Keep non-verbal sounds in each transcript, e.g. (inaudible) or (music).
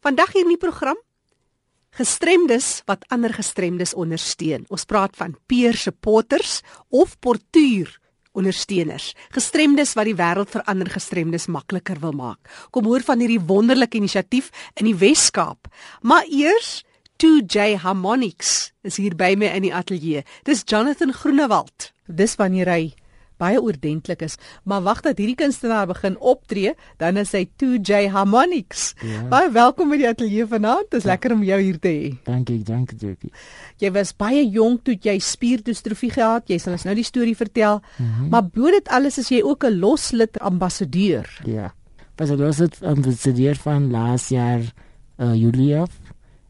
Vandag hier in die program gestremdes wat ander gestremdes ondersteun. Ons praat van peer supporters of portuur ondersteuners. Gestremdes wat die wêreld vir ander gestremdes makliker wil maak. Kom hoor van hierdie wonderlike inisiatief in die Wes-Kaap. Maar eers 2J Harmonics is hier by my in die ateljee. Dis Jonathan Groenewald. Dis wanneer hy baie oordentlik is. Maar wag dat hierdie kunstenaar begin optree, dan is hy 2J Harmonics. Ja. Baie welkom by die ateljee vanaand. Dit is ja. lekker om jou hier te hê. Dankie, dankie Jackie. Jy was baie jonk toe jy spierdistrofie gehad. Jy sal ons nou die storie vertel. Mm -hmm. Maar bo dit alles is jy ook 'n loslid ambassadeur. Ja. Was 'n loslid ambassadeur van laas jaar uh, Julie af.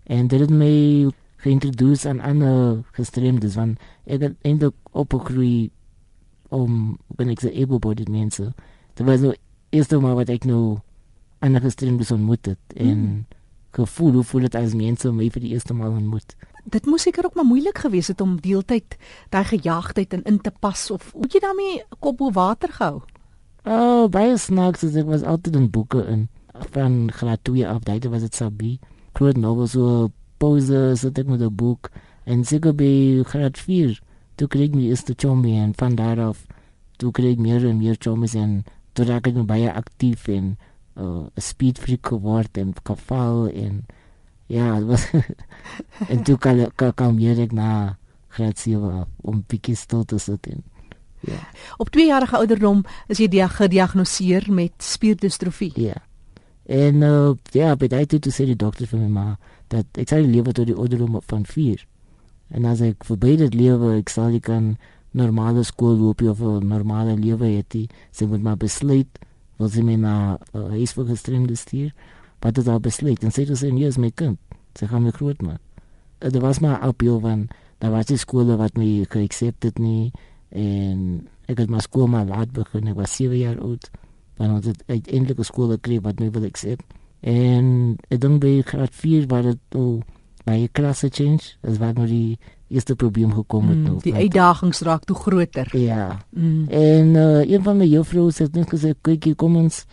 En dit het my geïntroduceer aan ander gestremdes van ek het eintlik opgegroei om ben ek se able-bodied mense. Dit was nou eerste maar wat ek nou ander gestremdes ontmoet het en mm. gevoel hoe voel dit as mense my vir die eerste maal ontmoet. Dit moes seker ook maar moeilik gewees het om deeltyd daai gejaagdheid in in te pas of hoe jy daarmee kop bo water gehou. Oh, baie snaaks ek was altyd in boeke in van graad 2 af, daai was dit Sabi. Groot novel so pose so dit met 'n boek en seker by graad 4 toe kry ek my eerste chommie en van daar af toe kry ek meer en meer chommies en toe raak ek baie aktief en 'n uh, speed freak geword en geval en ja, was en toe kan kan kan ek na kreatief om bietjie stil te sit en ja. Op 2 jarige ouderdom is jy gediagnoseer met spierdistrofie. Ja. En uh, ja, by daai toe sê die dokter vir my maar dat ek sal lewe tot die ouderdom van 4. En as ek verby dit lewe, ek sal nie kan normale skool loop of 'n normale lewe hê nie. Sy moet maar besluit wat sy my na uh, huis vir gestremde stuur. Wat dit al besluit en sê dit is nie eens my kind. Sy gaan my groot maak. Uh, dit was maar jou van daar was die skole wat my geaccepted nie en ek het maar skool maar laat begin. Ek was 7 jaar oud. Dan het ek uiteindelik 'n skool gekry wat my wil accept. En ek dink by graad 4 was dit oh, baie klasse change as wat nou die eerste probleem gekom het mm, nou. Die uitdagings raak toe groter. Ja. Mm. En uh, een van my juffroue het net gesê kyk hier kom ons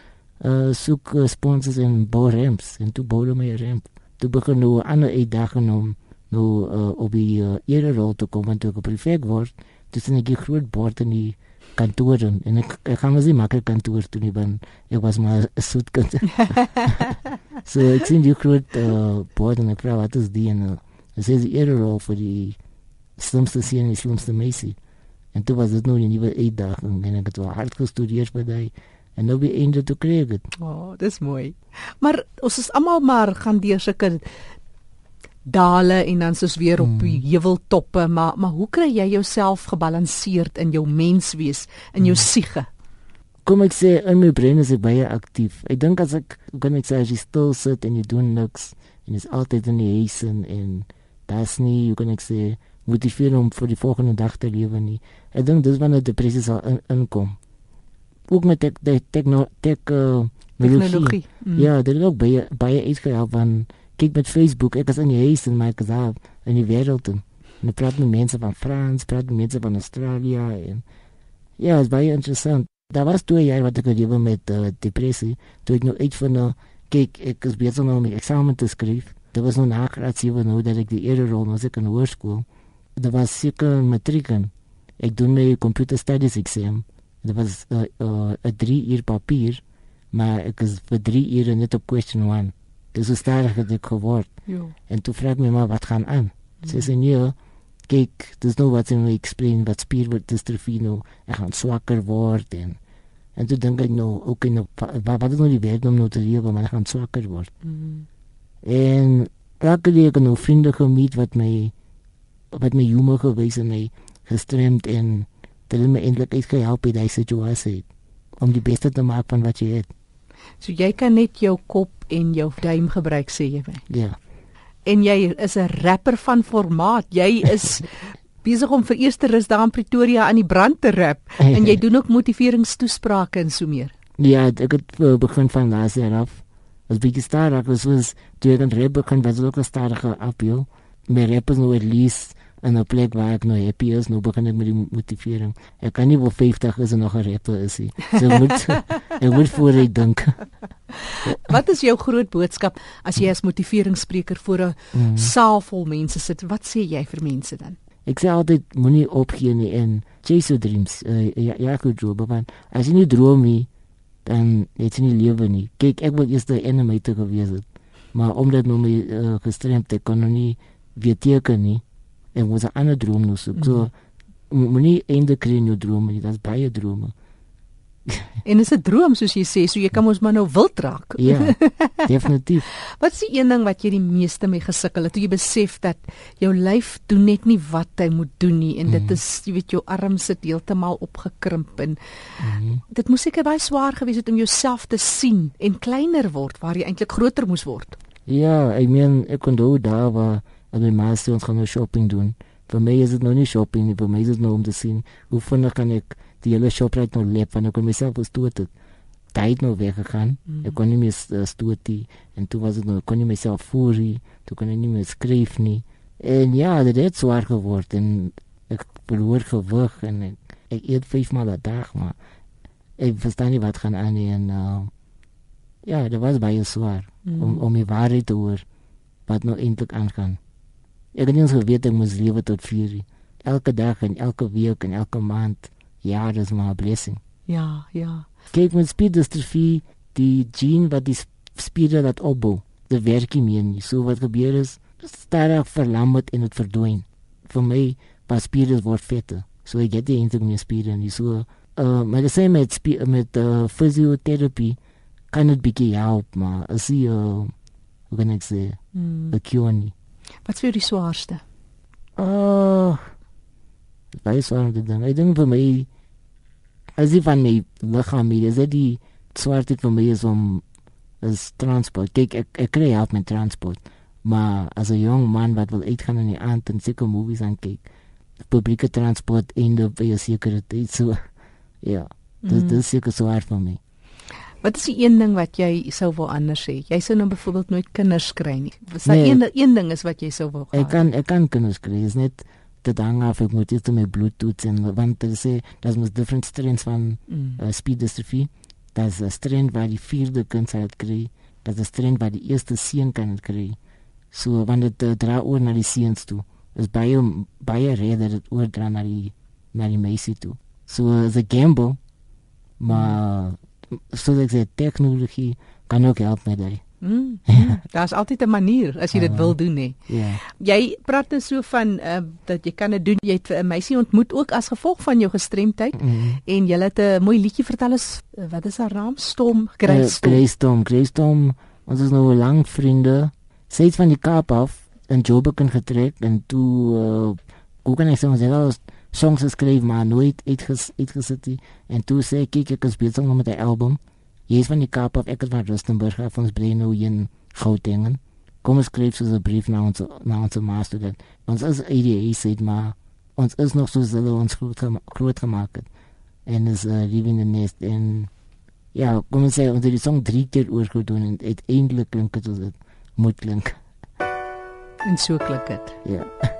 uh, soek uh, sponsors in Borems en toe bou my ramp. Toe begin nou 'n ander uitdaging om nou uh, op die uh, eerder rol te kom en toe op prefect word. Dis 'n groot bord in die kantoor en ek ek gaan mos nie 'n kantoor toe nie want ek was maar 'n soet kind. so ek sien jy groot uh, bord en ek vra wat is die en uh, sê die eerder rol vir die slimste sien die slimste meisie. En toe was dit nou 'n nuwe uitdaging en ek het wel hard gestudeer by daai en nou by einde toe kry ek dit. O, oh, dis mooi. Maar ons is almal maar gaan deur sulke dale en dan soos weer op die hmm. heuweltoppe, maar maar hoe kry jy jouself gebalanseerd in jou menswees, in jou hmm. siege? Kom ek sê in my brein is ek baie aktief. Ek dink as ek kan ek sê as jy stil sit en jy doen niks en jy's altyd in die huis en en daar's nie jy kan ek sê motiveer om vir die volgende dag te lewe nie. Ek dink dis wanneer depressie sal in, inkom. Ook met tek tekno tek uh. Mm. Ja, dit is ook baie baie iets gehelp van kyk met Facebook, ek is in die huis en my gesaal in die wêreld en en praat met mense van Frans, praat met mense van Australië en ja, dit is baie interessant. Daar was twee jaar wat ek gelewe met uh, depressie, toe ek nou iets van nou kyk, ek is besig om my eksamen te skryf. Dit was nou na graad 7 nou dat ek die eerder rol was ek in hoërskool. Dit was seker matriek. Ek doen my computer studies exam. Dit was 'n uh, uh, 3 uur papier, maar ek is vir 3 ure net op question 1. Dis is daar het ek geword. Ja. En toe vra ek my maar wat gaan aan. Mm. Sy sê nee, kyk, dis nou wat sy my explain wat spier wat distrofie nou. Ek gaan swakker word en en toe dink ek nou ook in wat wat is nou die wêreld om nou te lewe, maar ek gaan swakker word. Mm. En elke dag ek nou vriende gemeet wat my wat my humor gewys en my gestremd en dit het my eintlik uitgehelp in daai situasie om die beste te maak van wat jy het. So jy kan net jou kop en jou duim gebruik sê jy my. Ja. En jy is 'n rapper van formaat. Jy is (laughs) besig om vir eerste rus daar in Pretoria aan die brand te rap en jy (laughs) doen ook motiveringstoesprake en so meer. Ja, ek het uh, begin van laas jaar af. As bietjie stadig was was toe ek aan rap begin was ook 'n stadige appeal. My rap is nou at least in 'n plek waar ek nou happy is, nou begin ek met die motivering. Ek kan nie wel 50 is en nog 'n rapper is nie. So moet ek moet voor ek dink. Wat is jou groot boodskap as jy as motiveringsspreker voor 'n mm. saal vol mense sit? Wat sê jy vir mense dan? Ek sê altyd moenie opgee nie en chase your dreams. Uh, ja, ja, goed, want as jy nie droom nie, dan het jy nie lewe nie. Kyk, ek wou eers 'n animator gewees het maar omdat nou my uh, gestremdheid kon nou nie weer teken nie en was 'n ander droom nou so, mm -hmm. so moenie einde kry in jou drome nie, dit's baie drome. (laughs) en is 'n droom soos jy sê, so jy kan ons maar nou wild raak. ja. (laughs) Definitief. wat is die een ding wat jy die meeste mee gesukkel het toe jy besef dat jou lyf doen net nie wat hy moet doen nie en dit mm. is jy weet jou arms sit heeltemal opgekrimp en mm. dit moes seker baie swaar gewees het om jouself te sien en kleiner word waar jy eintlik groter moes word. Ja, ek meen ek kon doen daar waar en my ma sê ons gaan nou shopping doen. Vir my is dit nou nie shopping nie, vir my is dit nou om te sien hoe vinnig kan ek die hele shoprite nou leef want ek kon myself gestoot het. Tyd nou weggegaan. Mm. Ek kon nie meer uh, stoot die en toe was dit nou kon nie myself voer nie. Toe kon ek nie meer skryf nie. En ja, dit het swaar geword en ek verloor gewig en ek, ek eet vyf maal 'n dag maar ek verstaan nie wat gaan aan nie en uh, ja, dit was baie swaar mm. om om my waarheid te hoor wat nou eintlik aangaan. Ek het nie geweet ek moes lewe tot 4. Elke dag en elke week en elke maand. Ja, dis maar 'n blessing. Ja, ja. Kyk met spierdistrofie, die gene wat die spiere laat opbou, die werk nie meer nie. So wat gebeur is, stadig verlam het en dit verdwyn. Vir my pas spiere word vetter. So ek het die eintlik meer spiere nie. So uh maar die same met met uh, fisioterapie kan dit bietjie help, maar as jy uh, hoe kan ek sê, mm. 'n cure nie. Wat vir die swaarste? Uh baie swaar dit dan. Ek dink vir my as if aan my liggaam hier is dit swaar dit vir my is om is transport. Kyk ek ek kry help met transport. Maar as 'n jong man wat wil uitgaan in die aand en seker movies aan kyk, publieke transport en die baie sekuriteit so (laughs) ja. Dit mm. dis seker swaar vir my. Wat is die een ding wat jy sou wil anders hê? Jy sou nou byvoorbeeld nooit kinders kry nie. Wat is nee, een een ding is wat jy sou wil gehad? Ek kan ek kan kinders kry. Is net dit hang af ek moet dit met bluetooth en want dit sê dat mos different strains van mm. uh, speed dystrophy. Das 'n strain wat die vierde kind sal kry. Das 'n strain wat die eerste seun kan kry. So wanneer dit uh, dra oor na die seuns toe. Is baie baie rede dit oor dra na die na die meisie toe. So is 'n gamble. Maar soos ek sê tegnologie kan ook help met dit. Mm, (laughs) mm, Daar's altyd 'n manier as jy dit uh, wil doen hè. Ja. Yeah. Jy praat net so van uh, dat jy kan dit doen. Jy het 'n meisie ontmoet ook as gevolg van jou gestremdheid mm. en jy het 'n mooi liedjie vertel is wat is haar naam? Storm, Graystorm. Uh, Graystorm, Graystorm. Ons is nou lank vriende. Sy het van die Kaap af in Joburg getrek en toe uh, hoe kan ek sê ons het al songs geskryf maar nooit uitges uitgesit nie. En toe sê ek kyk ek is besig met 'n album. Jy is van die Kaap of ek is van Rustenburg af ons bly nou in Gauteng. Kom ons skryf so 'n brief na ons na ons master dat ons as ADA sê maar ons is nog so zelle ons groot groot gemaak het. En is uh, living in nest en ja, kom ons sê ons het die song drie keer oorgedoen en uiteindelik klink dit soos dit moet klink. En so klink dit. Ja.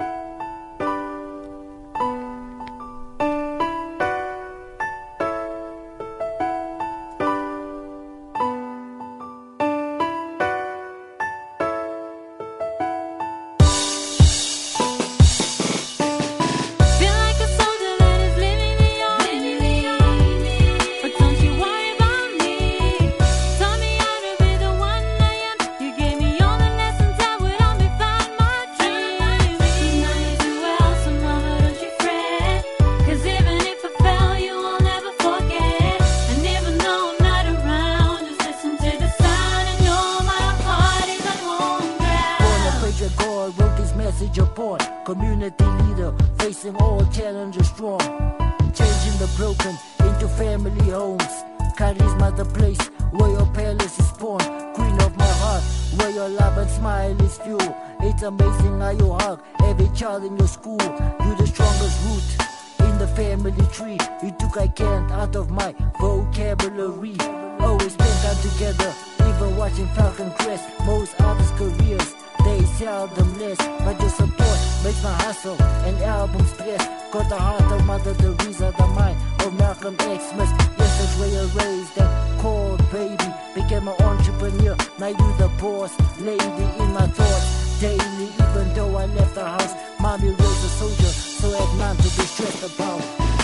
It's amazing how you hug every child in your school. You're the strongest root in the family tree. You took I can't out of my vocabulary. Always spend time together, even watching Falcon Crest. Most artists' careers, they seldom less. But your support makes my hustle and album stress. Got the heart of Mother Teresa, the mind of Malcolm X. Must yes, way you raised that cold baby. Became an entrepreneur, now you the boss, lady in my thoughts daily. Even though I left the house, mommy was a soldier, so I had none to be stressed about.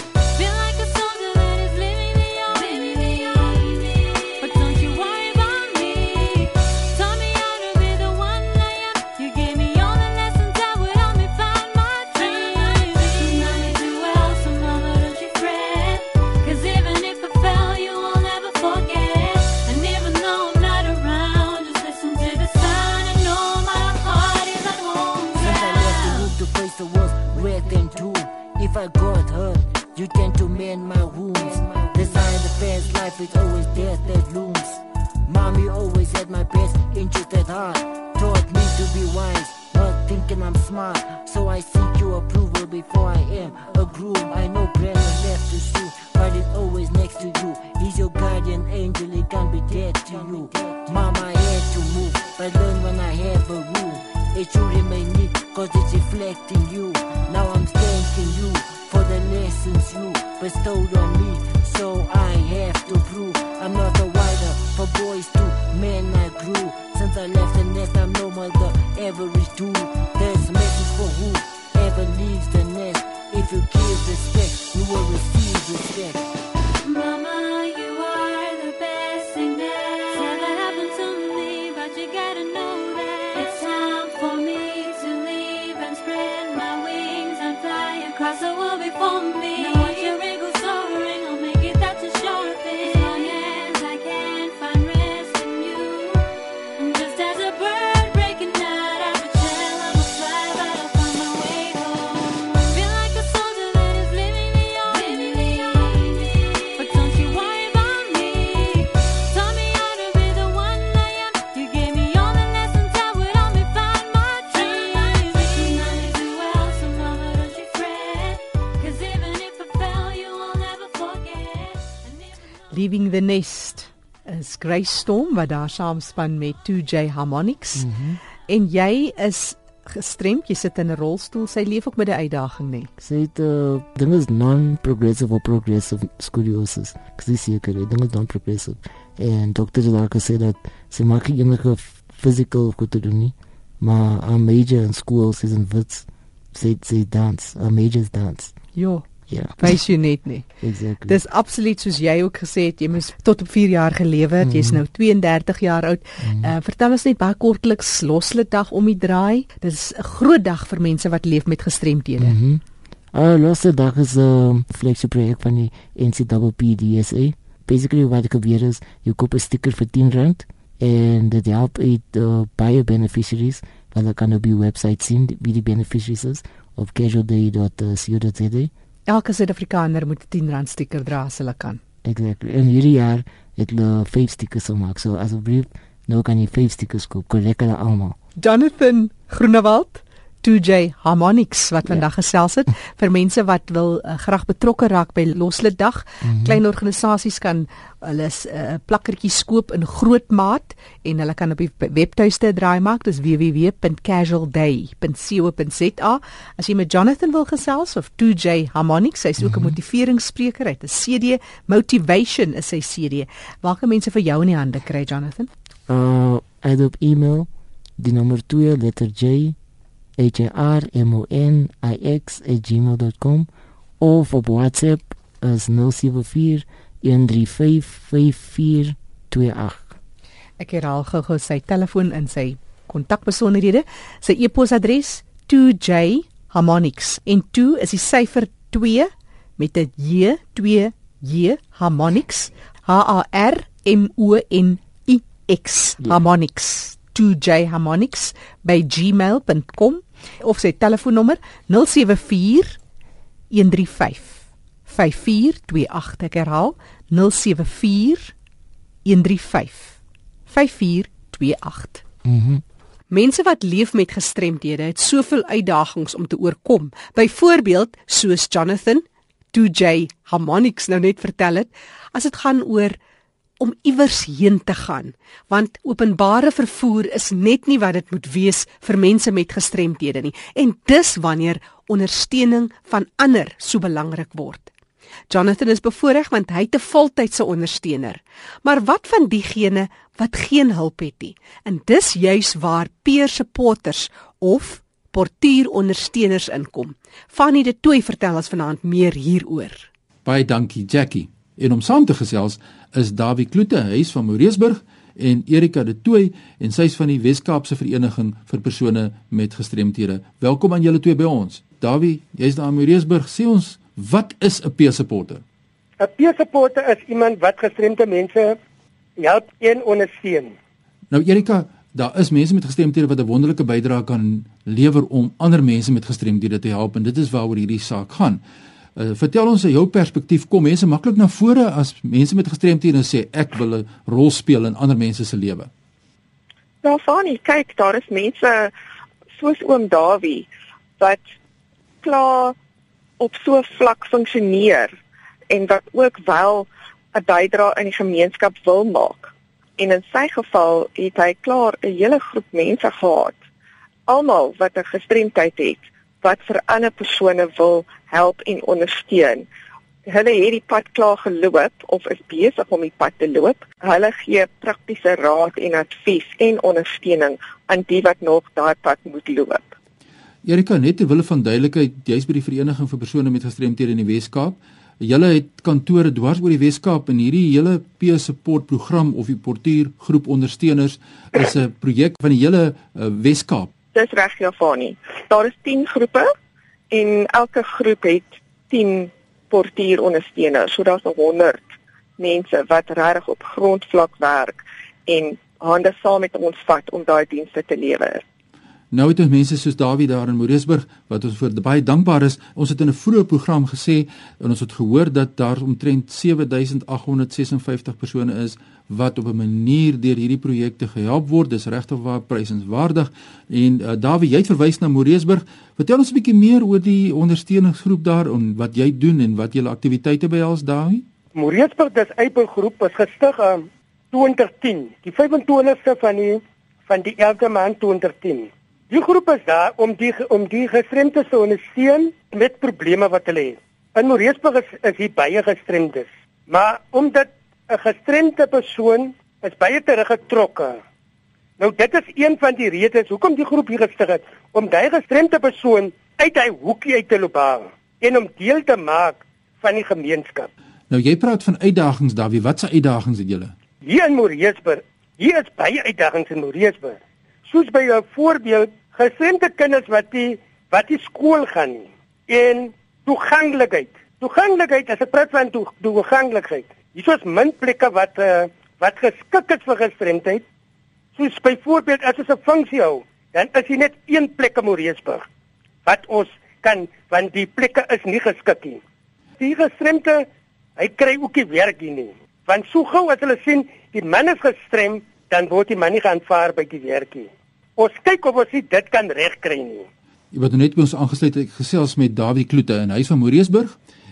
Life always death that looms. Mommy always had my best interest at heart. Taught me to be wise, not thinking I'm smart. So I seek your approval before I am a groom. I know Brandon left too soon, but it's always next to you. He's your guardian angel, he can't be dead to you. Mama, I had to move, but learn when I have a room. It should remain neat, cause it's reflecting you. Now I'm thanking you for the lessons you bestowed on me. So I have to prove I'm not a wider for boys too. Man, I grew since I left the nest. I'm no more the average dude. There's message for who ever leaves the nest. If you give respect, you will receive respect. Mama, you the Nest is Grace Storm wat daar saamspan met 2J Harmonics. Mm -hmm. En jy is gestremd, jy sit in 'n rolstoel. Sy leef ook met 'n uitdaging, nee. Sy het uh, ding is non-progressive of progressive scoliosis. Ek sê seker, die ding is non-progressive. En dokters het ook gesê dat sy maak nie enige physical goed te doen nie. Maar haar major in school is in wits. Sy sy dans, haar major dance. Ja, Ja, wys jy net nie. exactly. Dis absoluut soos jy ook gesê het, jy moes tot op 4 jaar gelewe het. Jy's nou 32 jaar oud. Uh, vertel ons net baie kortliks Loslede dag om die draai. Dis 'n groot dag vir mense wat leef met gestremthede. Mm. Mhm. Uh, laaste dag is 'n um, flagship projek van die NCPPDSA. Basically wat ek gebeur is, jy koop 'n sticker vir 10 rand en dit help uit uh, baie beneficiaries wat ek kan op die webwerf sien wie die beneficiaries is op casualday.co.za. Elke Suid-Afrikaner moet 'n 10 rand stiker dra as hulle kan. Exactly. En hierdie jaar het hulle 5 stickers gemaak. So asseblief nou kan jy 5 stickers koop. Kollek hulle almal. Jonathan Groenewald 2J Harmonics wat Ja. vandag gesels het (laughs) vir mense wat wil uh, graag betrokke raak by Loslede dag. Mm -hmm. Klein organisasies kan hulle 'n uh, plakkertjies koop in groot maat en hulle kan op die webtuiste 'n draai maak. Dis www.casualday.co.za. As jy met Jonathan wil gesels of 2J Harmonics, hy's ook 'n mm -hmm. motiveringsspreker. Hy het 'n CD, Motivation is sy CD. Waar kan mense vir jou in die hande kry, Jonathan? Uh uit op e-mail die nommer 2 letter J H A R M O N I X @gmail.com of op WhatsApp is 074 135 5428. Ek herhaal gou-gou sy telefoon en sy kontakbesonderhede. Sy e-posadres 2j harmonics en 2 is die syfer 2 met 'n j 2 j harmonics h a r m o n i x Ja. harmonics 2j harmonics by gmail.com of sy telefoonnommer 074 135 5428 ek herhaal 074 135 5428 Mhm. Mense wat leef met gestremdhede het soveel uitdagings om te oorkom. Byvoorbeeld soos Jonathan 2J Harmonics nou net vertel het, as dit gaan oor om iewers heen te gaan, want openbare vervoer is net nie wat dit moet wees vir mense met gestremthede nie. En dis wanneer ondersteuning van ander so belangrik word. Jonathan is bevoorreg want hy het 'n voltydse ondersteuner. Maar wat van diegene wat geen hulp het nie? En dis juis waar peer supporters of portuurondersteuners inkom. Fanny de Tooi vertel ons vanaand meer hieroor. Baie dankie Jackie. En om saam te gesels is Dawie Kloete, huis van Moreesburg en Erika de Tooi en sy's van die Wes-Kaapse Vereniging vir persone met gestremthede. Welkom aan julle twee by ons. Dawie, jy's daar in Moreesburg. Sê ons, wat is 'n peer supporter? 'n Peer supporter is iemand wat gestremde mense help en ondersteun. Nou Erika, daar is mense met gestremthede wat 'n wonderlike bydrae kan lewer om ander mense met gestremthede te help en dit is waaroor hierdie saak gaan. Uh, vertel ons jou perspektief. Kom mense maklik na vore as mense met gestremthede sê ek wil 'n rol speel in ander mense se lewe? Nou Fani, kyk, daar is mense soos oom Dawie wat klaar op so 'n vlak funksioneer en wat ook wel 'n bydrae in die gemeenskap wil maak. En in sy geval het hy klaar 'n hele groep mense gehad, almal wat 'n gestremdheid het, wat vir ander persone wil help en ondersteun. Hulle het die pad klaar geloop of is besig om die pad te loop. Hulle gee praktiese raad en advies en ondersteuning aan die wat nog daai pad moet loop. Erika, net ter wille van duidelikheid, jy's by die Vereniging vir persone met gestremthede in die Wes-Kaap. Julle het kantore dwars oor die Wes-Kaap en hierdie hele peer support program of die portuïergroep ondersteuners is 'n projek van die hele uh, Wes-Kaap. Dis reg, Jafani. Daar is 10 groepe en elke groep het 10 portuïerondersteuners. So daar's 100 mense wat regtig op grondvlak werk en hande saam met ons vat om daai dienste te lewer. Nou het ons mense soos Dawie daar in Moreesburg wat ons vir baie dankbaar is. Ons het in 'n vroeë program gesê en ons het gehoor dat daar omtrent 7856 persone is wat op 'n manier deur hierdie projekte gehelp word. Dis regtig waar prysenswaardig. En uh, Dawie, jy het verwys na Moreesburg. Vertel ons 'n bietjie meer oor die ondersteuningsgroep daar en wat jy doen en wat julle aktiwiteite behels, Dawie? Moreesburg dis Apple groep is gestig in 2010, die 25ste van die van die 11de maand 2010. Die groep is daar om die om die gestremdes te ondersteun met probleme wat hulle het. In Moreesburg is, is hier baie gestremdes, maar omdat 'n gestremde persoon is baie teruggetrokke. Nou dit is een van die redes hoekom die groep hier gestig het om daai gestremde persoon uit hy hoekie uit te loop haal en om deel te maak van die gemeenskap. Nou jy praat van uitdagings, Dawie. Wat se uitdagings het julle? Hier in Moreesburg, hier is baie uitdagings in Moreesburg. Soos by 'n voorbeeld, gestremde kinders wat die wat die skool gaan nie en toeganklikheid. Toeganklikheid, as ek praat van toe, toeganklikheid. Hier is min plekke wat uh, wat geskik is vir gestremdheid. Soos byvoorbeeld as ons 'n funksie hou, dan is hier net een plek in Moreesburg wat ons kan want die plekke is nie geskik nie. Die gestremde, hy kry ook nie werk hier nie. Want so gou as hulle sien die man is gestrem, dan word die man nie geaanvaar by die werk nie. Ons kyk of ons dit kan regkry nie. Jy wat net by ons aangesluit het, gesels met Dawie Kloete en hy's van Moreesburg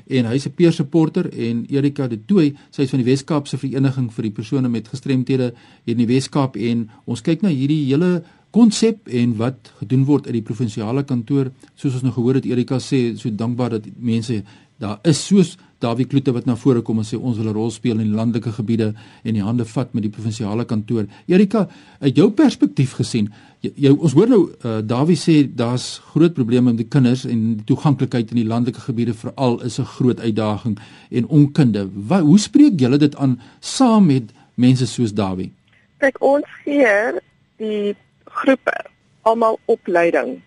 en hy's 'n peer supporter en Erika de Tooi, sy's van die Wes-Kaapse Vereniging vir die persone met gestremthede hier in die Wes-Kaap en ons kyk na hierdie hele konsep en wat gedoen word uit die provinsiale kantoor. Soos ons nou gehoor het Erika sê, so dankbaar dat mense daar is soos Dawie Kloete wat na vore kom en sê ons wil 'n rol speel in die landelike gebiede en die hande vat met die provinsiale kantoor. Erika, uit jou perspektief gesien, jy ons hoor nou uh, Dawie sê daar's groot probleme met die kinders en die toeganklikheid in die landelike gebiede veral is 'n groot uitdaging en onkunde. Wat hoe spreek julle dit aan saam met mense soos Dawie? Kyk, ons gee die groepe almal opleiding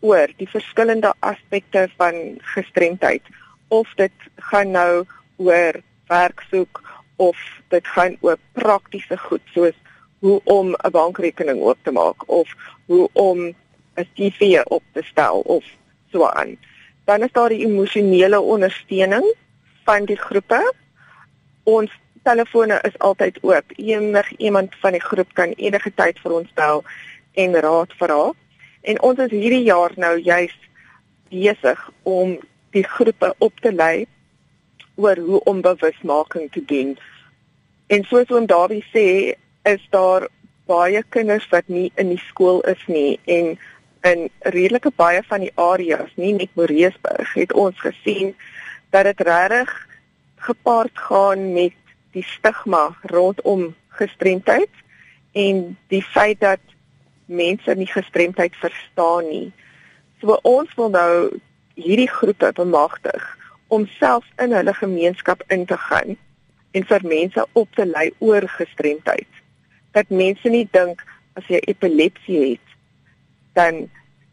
oor die verskillende aspekte van gestremdheid of dit gaan nou oor werk soek of dit gaan oor praktiese goed soos hoe om 'n bankrekening oop te maak of hoe om 'n CV op te stel of so aan. Dan is daar die emosionele ondersteuning van die groepe. Ons telefone is altyd oop. Enig iemand van die groep kan enige tyd vir ons bel en raad vra. En ons is hierdie jaar nou juis besig om die groepe op te lei oor hoe om bewusmaking te doen En soos oom Dawie sê, is daar baie kinders wat nie in die skool is nie en in redelike baie van die areas, nie net Moreesburg, het ons gesien dat dit regtig gepaard gaan met die stigma rondom gestremdheid en die feit dat mense nie gestremdheid verstaan nie. So ons wil nou hierdie groepe bemagtig om self in hulle gemeenskap in te gaan en vir mense op te lei oor gestremdheid. Dat mense nie dink as jy epilepsie het dan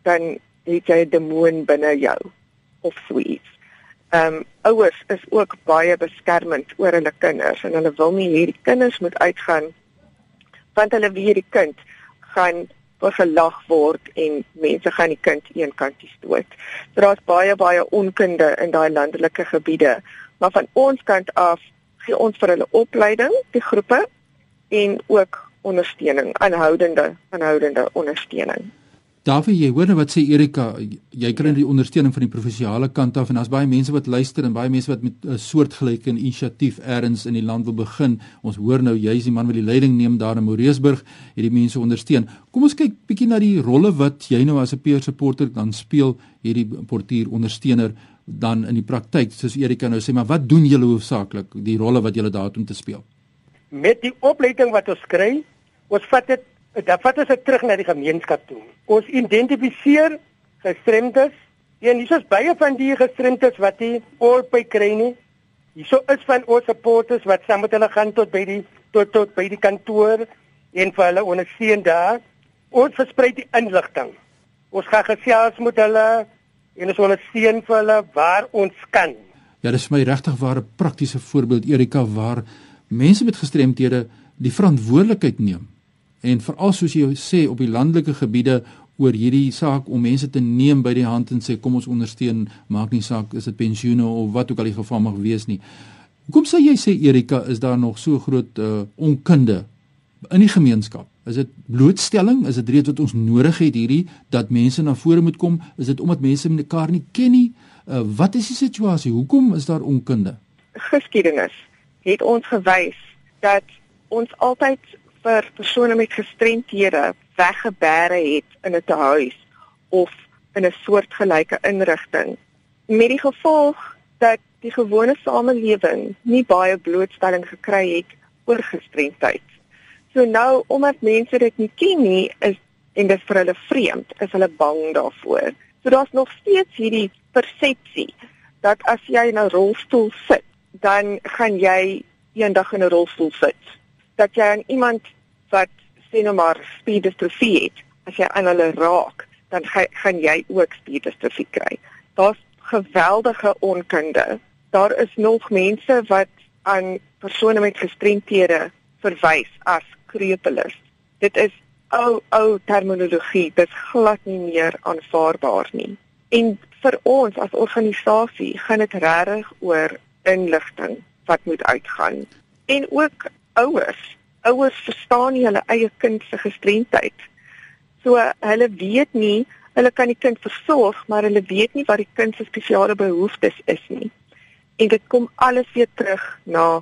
dan het jy 'n demoon binne jou of so iets. Ehm um, ouers is ook baie beskermend oor hulle kinders en hulle wil nie hierdie kinders moet uitgaan want hulle weet die kind gaan vergelag word en mense gaan die kind eenkant toe stoot. So daar's baie baie onkunde in daai landelike gebiede, maar van ons kant af gee ons vir hulle opleiding, die groepe en ook ondersteuning, aanhoudende aanhoudende ondersteuning. Daarvoor jy hoor nou wat sê Erika, jy kry die ondersteuning van die provinsiale kant af en daar's baie mense wat luister en baie mense wat met 'n soortgelyke inisiatief elders in die land wil begin. Ons hoor nou jy's die man wat die leiding neem daar in Moreesburg, hierdie mense ondersteun. Kom ons kyk bietjie na die rolle wat jy nou as 'n peer supporter dan speel, hierdie portier ondersteuner dan in die praktyk. Soos Erika nou sê, maar wat doen julle hoofsaaklik die rolle wat julle daar het om te speel? Met die opleiding wat ons kry, ons vat dit dan vat ons dit terug na die gemeenskap toe. Ons identifiseer gestremdes en hier is baie van die gestremdes wat die olpy kry nie. Hierso is van ons supporters wat saam met hulle gaan tot by die tot tot by die kantoor en vir hulle ondersteun daar. Ons versprei die inligting. Ons gaan gesels met hulle en ons ondersteun vir hulle waar ons kan. Ja, dis vir my regtig waar 'n praktiese voorbeeld Erika waar mense met gestremthede die verantwoordelikheid neem en veral soos jy sê op die landelike gebiede oor hierdie saak om mense te neem by die hand en sê kom ons ondersteun maak nie saak is dit pensioene of wat ook al die geval mag wees nie. Hoekom sê jy sê Erika is daar nog so groot uh, onkunde in die gemeenskap? Is dit blootstelling? Is dit reeds wat ons nodig het hierdie dat mense na vore moet kom? Is dit omdat mense mekaar nie ken nie? Uh, wat is die situasie? Hoekom is daar onkunde? Geskiedenis het ons gewys dat ons altyd vir persone met gestremthede weggebere het in 'n tehuis of in 'n soortgelyke inrigting met die gevolg dat die gewone samelewing nie baie blootstelling gekry het oor gestremdheid. So nou omdat mense dit nie ken nie, is en dit vir hulle vreemd, is hulle bang daarvoor. So daar's nog steeds hierdie persepsie dat as jy in 'n rolstoel sit, dan gaan jy eendag in 'n rolstoel sit dat jy aan iemand wat sê nou maar spierdistrofie het, as jy aan hulle raak, dan ga, gaan jy ook spierdistrofie kry. Daar's geweldige onkunde. Daar is nog mense wat aan persone met gestremthede verwys as krepeles. Dit is ou ou terminologie, dit is glad nie meer aanvaarbaar nie. En vir ons as organisasie gaan dit regtig oor inligting wat moet uitgaan. En ook ouers ouers verstaan nie hulle eie kind se gestremdheid. So hulle weet nie, hulle kan die kind versorg, maar hulle weet nie wat die kind se spesiale behoeftes is nie. En dit kom alles weer terug na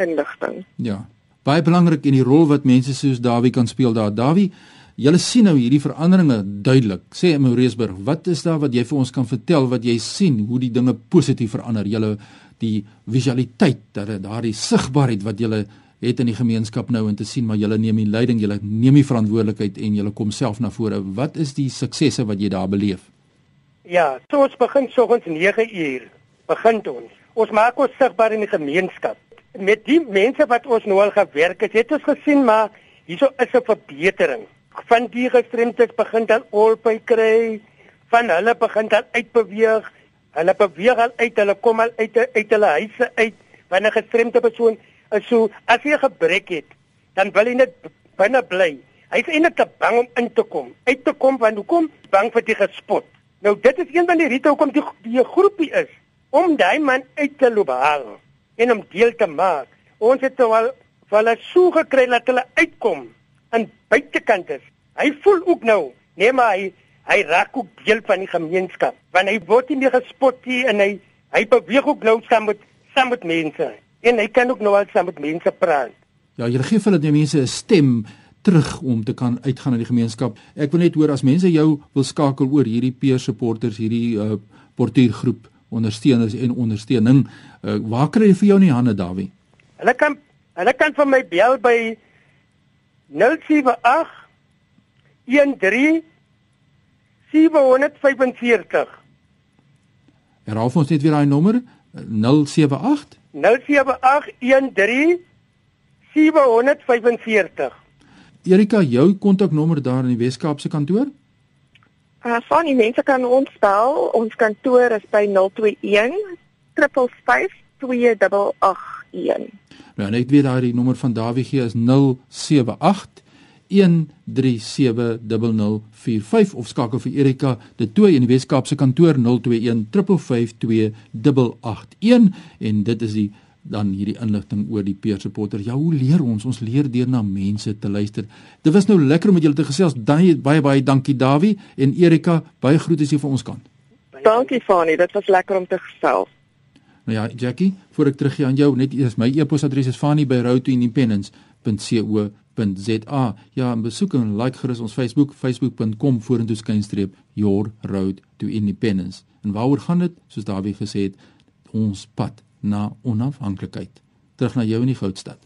inligting. Ja. Baie belangrik in die rol wat mense soos Dawie kan speel daar. Dawie, julle sien nou hierdie veranderinge duidelik. Sê Maureesburg, wat is daar wat jy vir ons kan vertel wat jy sien hoe die dinge positief verander? Julle die visualiteit dat daardie sigbaarheid wat julle het in die gemeenskap nou en te sien maar julle neem die leiding, julle neem die verantwoordelikheid en julle kom self na vore. Wat is die suksesse wat jy daar beleef? Ja, so ons begin soggens 9 uur. Begin ons. Ons maak ons sigbaar in die gemeenskap. Met die mense wat ons nou al gewerk het, het ons gesien maar hierso is 'n verbetering. Van die gestremdes begin dan olpy kry, van hulle begin dan uitbeweeg. Hulle beweeg al uit, hulle kom al uit uit hulle huise uit wanneer 'n gestremde persoon is so as jy 'n gebrek het, dan wil jy net binne bly. Hy's eintlik te bang om in te kom. Uit te kom want hoekom? Bang vir die gespot. Nou dit is een van die rite hoekom die die groepie is om daai man uit te loop haal en om deel te maak. Ons het al vir hulle so gekry dat hulle uitkom in buitekant is. Hy voel ook nou, nee maar hy hy raak ook deel van die gemeenskap. Want hy word nie meer gespot nie en hy hy beweeg ook nou saam met saam met mense en hy kan ook nou al saam met mense praat. Ja, jy gee vir hulle die mense 'n stem terug om te kan uitgaan in die gemeenskap. Ek wil net hoor as mense jou wil skakel oor hierdie peer supporters, hierdie uh, portuïergroep ondersteuners en ondersteuning, uh, waar kry jy vir jou in die hande Dawie? Hulle kan hulle kan vir my bel by 078 13 745 Herhaal ons net weer daai nommer uh, 078 078 13 745 Erika, jou kontaknommer daar in die Wes-Kaapse kantoor? Uh van die mense kan ons bel. Ons kantoor is by 021 355 2881. Nou net weer daai nommer van Dawie gee is 078 1370045 of skakel vir Erika de Tooi in die Wes-Kaapse kantoor 021 3552881 en dit is die dan hierdie inligting oor die peer supporter. Ja, hoe leer ons? Ons leer deur na mense te luister. Dit was nou lekker om met julle te gesels. Baie baie baie dankie Dawie en Erika. Baie groete hier van ons kant. Dankie Fani, dit was lekker om te gesels. Nou ja, Jackie, voor ek teruggaan aan jou, net eers my e-posadres is fani@roadtoindependence.co.za. Ja, besoek en like gerus ons Facebook, facebook.com vorentoe skynstreep your road to independence. En waaroor gaan dit? Soos Dawie gesê het, ons pad na onafhanklikheid. Terug na jou in die goudstad.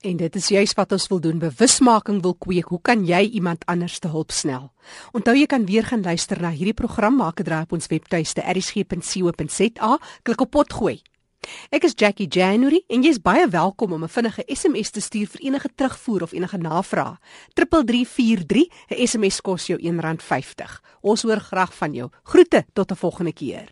En dit is juis wat ons wil doen, bewusmaking wil kweek. Hoe kan jy iemand anders te hulp snel? Onthou jy kan weer gaan luister na hierdie program maak 'n draai op ons webtuiste erisg.co.za, klik op potgooi. Ek is Jackie January en jy's baie welkom om 'n vinnige SMS te stuur vir enige terugvoer of enige navrae. 3343, 'n SMS kos jou R1.50. Ons hoor graag van jou. Groete tot 'n volgende keer.